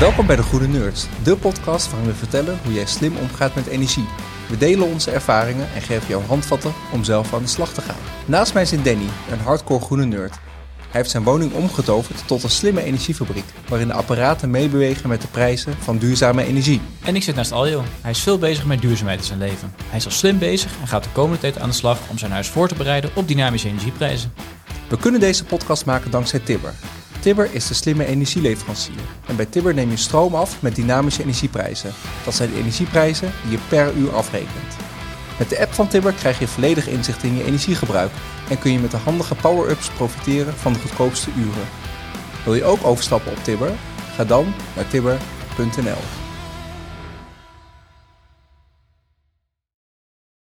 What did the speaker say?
Welkom bij de Groene Nerds, de podcast waarin we vertellen hoe jij slim omgaat met energie. We delen onze ervaringen en geven jou handvatten om zelf aan de slag te gaan. Naast mij zit Danny, een hardcore groene nerd. Hij heeft zijn woning omgetoverd tot een slimme energiefabriek, waarin de apparaten meebewegen met de prijzen van duurzame energie. En ik zit naast Aljo. Hij is veel bezig met duurzaamheid in zijn leven. Hij is al slim bezig en gaat de komende tijd aan de slag om zijn huis voor te bereiden op dynamische energieprijzen. We kunnen deze podcast maken dankzij Tibber. Tibber is de slimme energieleverancier. En bij Tibber neem je stroom af met dynamische energieprijzen. Dat zijn de energieprijzen die je per uur afrekent. Met de app van Tibber krijg je volledig inzicht in je energiegebruik en kun je met de handige power-ups profiteren van de goedkoopste uren. Wil je ook overstappen op Tibber? Ga dan naar tibber.nl.